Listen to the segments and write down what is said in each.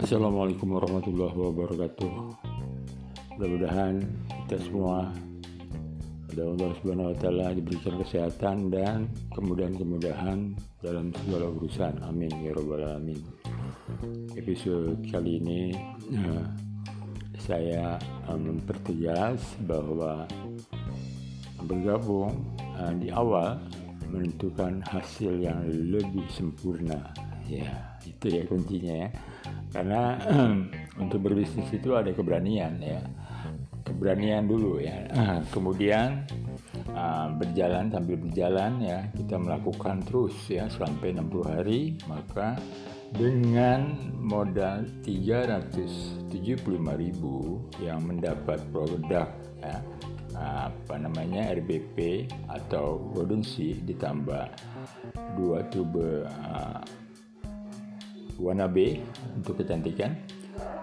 Assalamualaikum warahmatullahi wabarakatuh. Mudah-mudahan kita semua pada Allah Subhanahu wa taala diberikan kesehatan dan kemudahan-kemudahan dalam segala urusan. Amin ya rabbal alamin. Episode kali ini uh, saya uh, mempertegas bahwa bergabung uh, di awal menentukan hasil yang lebih sempurna. Ya, itu ya kuncinya ya. Karena untuk berbisnis itu ada keberanian ya. Keberanian dulu ya. Kemudian uh, berjalan sambil berjalan ya kita melakukan terus ya sampai 60 hari maka dengan modal 375.000 yang mendapat produk ya, apa namanya RBP atau golden sea ditambah dua tube uh, warna B untuk kecantikan.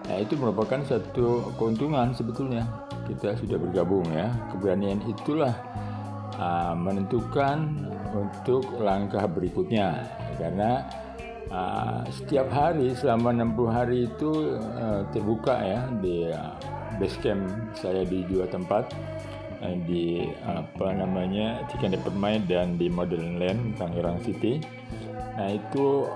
Nah, itu merupakan satu keuntungan sebetulnya. Kita sudah bergabung ya. Keberanian itulah uh, menentukan untuk langkah berikutnya. Karena uh, setiap hari selama 60 hari itu uh, terbuka ya di uh, base camp saya di dua tempat di apa namanya Chicken Department dan di Modern Land Tangerang City. Nah itu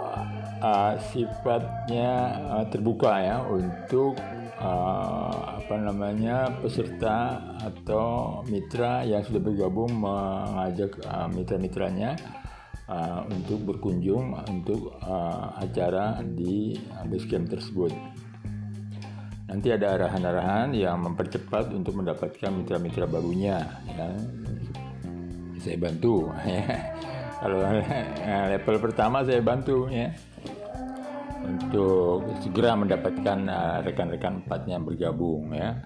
uh, sifatnya uh, terbuka ya untuk uh, apa namanya peserta atau mitra yang sudah bergabung mengajak uh, mitra-mitranya uh, untuk berkunjung untuk uh, acara di base camp tersebut. Nanti ada arahan-arahan yang mempercepat untuk mendapatkan mitra-mitra barunya. Ya. Saya bantu. Ya. Kalau level pertama saya bantu ya untuk segera mendapatkan uh, rekan-rekan empatnya yang bergabung ya.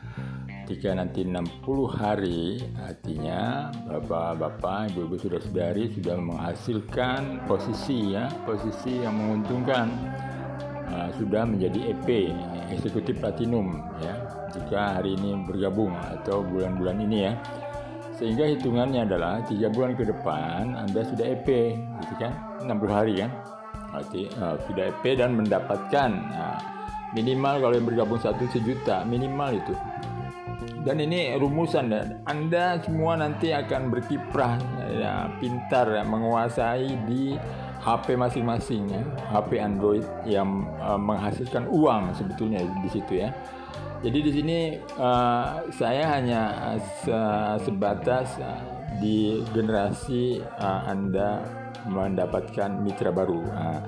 Jika nanti 60 hari artinya bapak-bapak, ibu-ibu sudah saudari sudah menghasilkan posisi ya, posisi yang menguntungkan uh, sudah menjadi EP eksekutif platinum ya. Jika hari ini bergabung atau bulan-bulan ini ya. Sehingga hitungannya adalah tiga bulan ke depan Anda sudah EP, gitu kan? 60 hari kan? Berarti uh, sudah EP dan mendapatkan uh, minimal kalau yang bergabung satu sejuta minimal itu. Dan ini rumusan dan Anda semua nanti akan berkiprah ya, pintar ya, menguasai di HP masing-masing ya, HP Android yang uh, menghasilkan uang sebetulnya di situ ya. Jadi di sini uh, saya hanya se sebatas uh, di generasi uh, Anda mendapatkan mitra baru. Nah,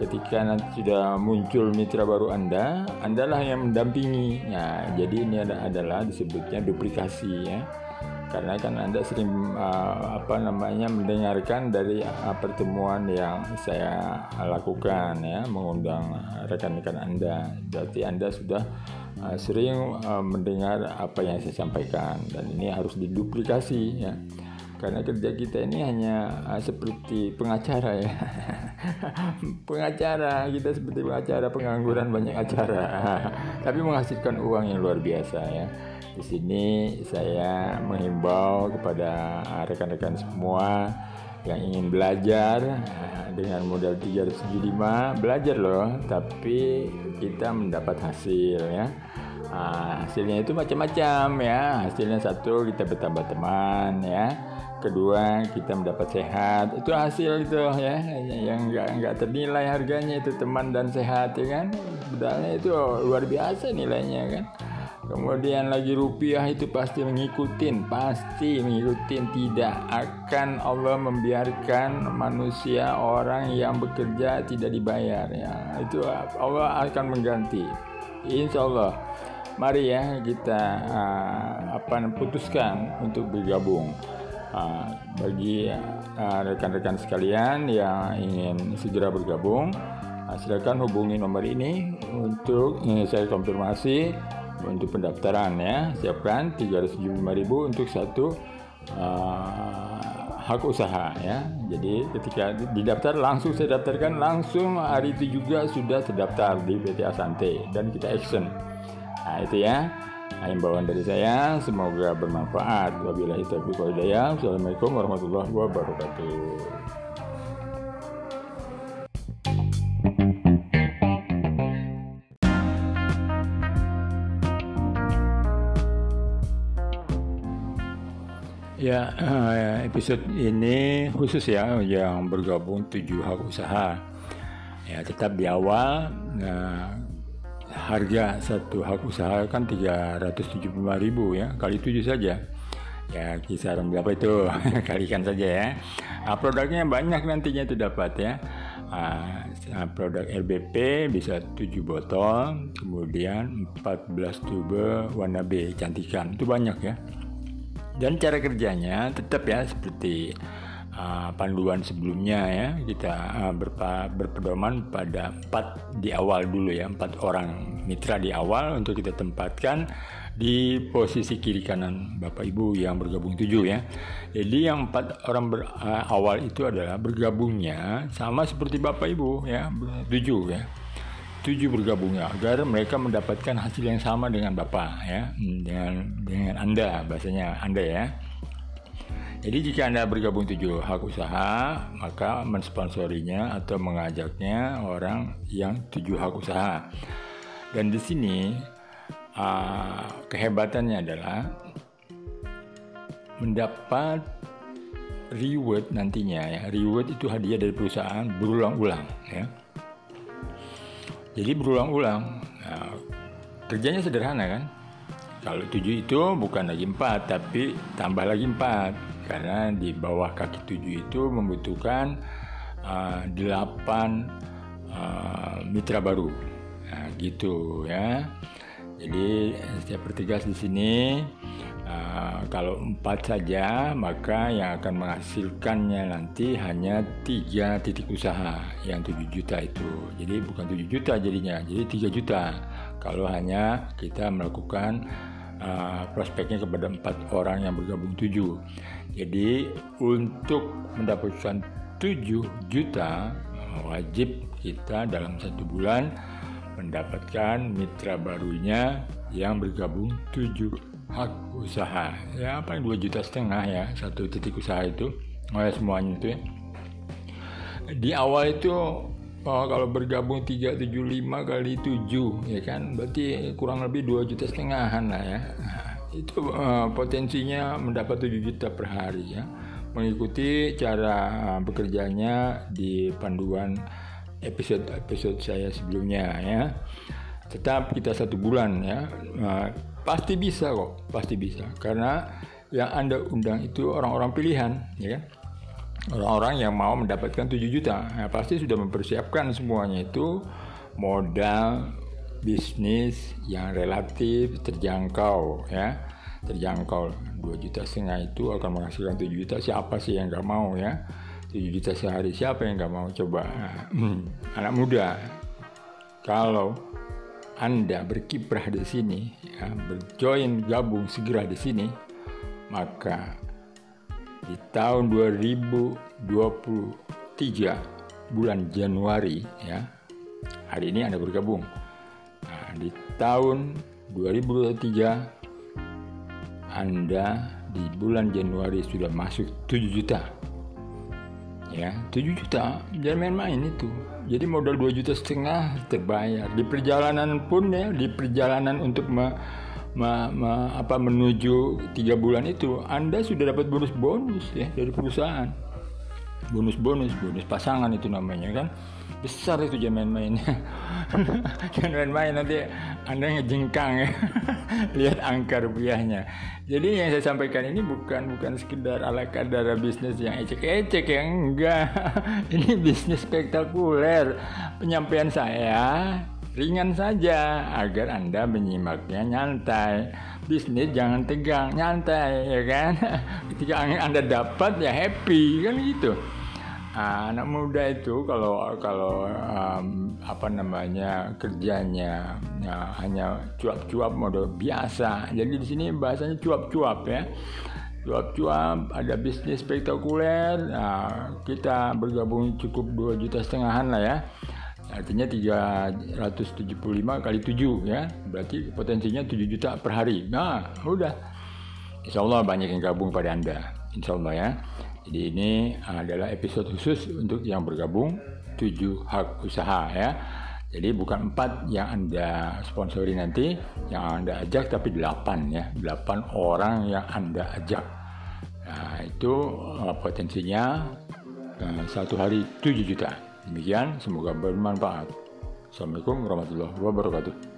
ketika nanti sudah muncul mitra baru Anda, Andalah yang mendampingi. Nah, jadi ini adalah disebutnya duplikasi ya. Karena kan Anda sering uh, apa namanya mendengarkan dari uh, pertemuan yang saya lakukan ya, mengundang rekan-rekan Anda. Berarti Anda sudah uh, sering uh, mendengar apa yang saya sampaikan dan ini harus diduplikasi ya karena kerja kita ini hanya uh, seperti pengacara ya. Pengacara kita seperti pengacara pengangguran banyak acara. Tapi menghasilkan uang yang luar biasa ya. Di sini saya menghimbau kepada rekan-rekan semua yang ingin belajar dengan modal 375 belajar loh. Tapi kita mendapat hasil ya Nah, hasilnya itu macam-macam ya. Hasilnya satu kita bertambah teman ya. Kedua kita mendapat sehat. Itu hasil itu ya yang nggak nggak ternilai harganya itu teman dan sehat ya kan. Bedanya itu luar biasa nilainya kan. Kemudian lagi rupiah itu pasti mengikutin pasti mengikutin. Tidak akan Allah membiarkan manusia orang yang bekerja tidak dibayar ya. Itu Allah akan mengganti. Insya Allah mari ya kita uh, apa putuskan untuk bergabung Ah, bagi ah, rekan-rekan sekalian yang ingin segera bergabung, uh, silakan hubungi nomor ini untuk uh, saya konfirmasi untuk pendaftaran ya. Siapkan 375.000 untuk satu uh, hak usaha ya. Jadi ketika didaftar langsung saya daftarkan langsung hari itu juga sudah terdaftar di PT Asante dan kita action. Nah, itu ya nah, himbauan dari saya semoga bermanfaat wabillahi taufiq walhidayah assalamualaikum warahmatullahi wabarakatuh Ya, eh, episode ini khusus ya yang bergabung tujuh hak usaha. Ya, tetap di awal. Nah, harga satu hak usaha kan 375.000 ya, kali tujuh saja. Ya, kisaran berapa itu? Kalikan saja ya. Nah, produknya banyak nantinya itu dapat ya. Nah, produk LBP bisa 7 botol, kemudian 14 tube warna B cantikan. Itu banyak ya dan cara kerjanya tetap ya seperti uh, panduan sebelumnya ya kita uh, berpa, berpedoman pada empat di awal dulu ya empat orang mitra di awal untuk kita tempatkan di posisi kiri kanan bapak ibu yang bergabung tujuh ya jadi yang empat orang ber, uh, awal itu adalah bergabungnya sama seperti bapak ibu ya tujuh ya tujuh bergabungnya agar mereka mendapatkan hasil yang sama dengan Bapak ya hmm, dengan dengan Anda bahasanya Anda ya. Jadi jika Anda bergabung tujuh hak usaha, maka mensponsorinya atau mengajaknya orang yang tujuh hak usaha. Dan di sini uh, kehebatannya adalah mendapat reward nantinya ya. Reward itu hadiah dari perusahaan berulang-ulang ya jadi berulang-ulang. Nah, kerjanya sederhana kan? Kalau tujuh itu bukan lagi empat, tapi tambah lagi empat. Karena di bawah kaki tujuh itu membutuhkan uh, delapan uh, mitra baru. Nah, gitu ya. Jadi saya pertegas di sini Uh, kalau empat saja maka yang akan menghasilkannya nanti hanya tiga titik usaha yang 7 juta itu jadi bukan 7 juta jadinya jadi 3 juta kalau hanya kita melakukan uh, prospeknya kepada empat orang yang bergabung tujuh. Jadi untuk mendapatkan 7 juta wajib kita dalam satu bulan mendapatkan mitra barunya yang bergabung tujuh hak usaha. Ya paling dua juta setengah ya satu titik usaha itu. Oleh semuanya itu ya. Di awal itu oh, kalau bergabung 375 kali 7 ya kan? Berarti kurang lebih dua juta setengahan lah ya. Itu uh, potensinya mendapat 7 juta per hari ya. Mengikuti cara uh, bekerjanya di panduan episode-episode saya sebelumnya ya. Tetap kita satu bulan ya. Uh, Pasti bisa kok, pasti bisa. Karena yang Anda undang itu orang-orang pilihan, ya kan? Orang-orang yang mau mendapatkan 7 juta. Ya, pasti sudah mempersiapkan semuanya itu. Modal bisnis yang relatif terjangkau ya. Terjangkau. 2 juta setengah itu akan menghasilkan 7 juta. Siapa sih yang nggak mau ya? 7 juta sehari siapa yang nggak mau? Coba anak muda. Kalau anda berkiprah di sini, ya, berjoin gabung segera di sini, maka di tahun 2023 bulan Januari ya hari ini Anda bergabung. Nah, di tahun 2023 Anda di bulan Januari sudah masuk 7 juta. Ya, 7 juta jangan main-main itu jadi modal 2 juta setengah terbayar. Di perjalanan pun ya, di perjalanan untuk me, me, me, apa menuju tiga bulan itu, Anda sudah dapat bonus-bonus ya dari perusahaan. Bonus-bonus, bonus pasangan itu namanya kan? Besar itu jangan main-main. Jangan main-main nanti anda ngejengkang ya. Lihat angka rupiahnya. Jadi yang saya sampaikan ini bukan bukan sekedar ala kadar bisnis yang ecek-ecek yang enggak. Ini bisnis spektakuler. Penyampaian saya ringan saja agar anda menyimaknya nyantai bisnis jangan tegang nyantai ya kan ketika anda dapat ya happy kan gitu Nah, anak muda itu kalau kalau um, apa namanya kerjanya ya, hanya cuap-cuap model biasa. Jadi di sini bahasanya cuap-cuap ya. Cuap-cuap ada bisnis spektakuler. Nah, kita bergabung cukup dua juta setengahan lah ya. Artinya 375 kali 7 ya. Berarti potensinya 7 juta per hari. Nah, udah. Insya Allah banyak yang gabung pada Anda. Insya Allah ya. Jadi ini adalah episode khusus untuk yang bergabung tujuh hak usaha ya. Jadi bukan empat yang anda sponsori nanti, yang anda ajak tapi delapan ya, delapan orang yang anda ajak. Nah, itu uh, potensinya uh, satu hari 7 juta. Demikian, semoga bermanfaat. Assalamualaikum warahmatullahi wabarakatuh.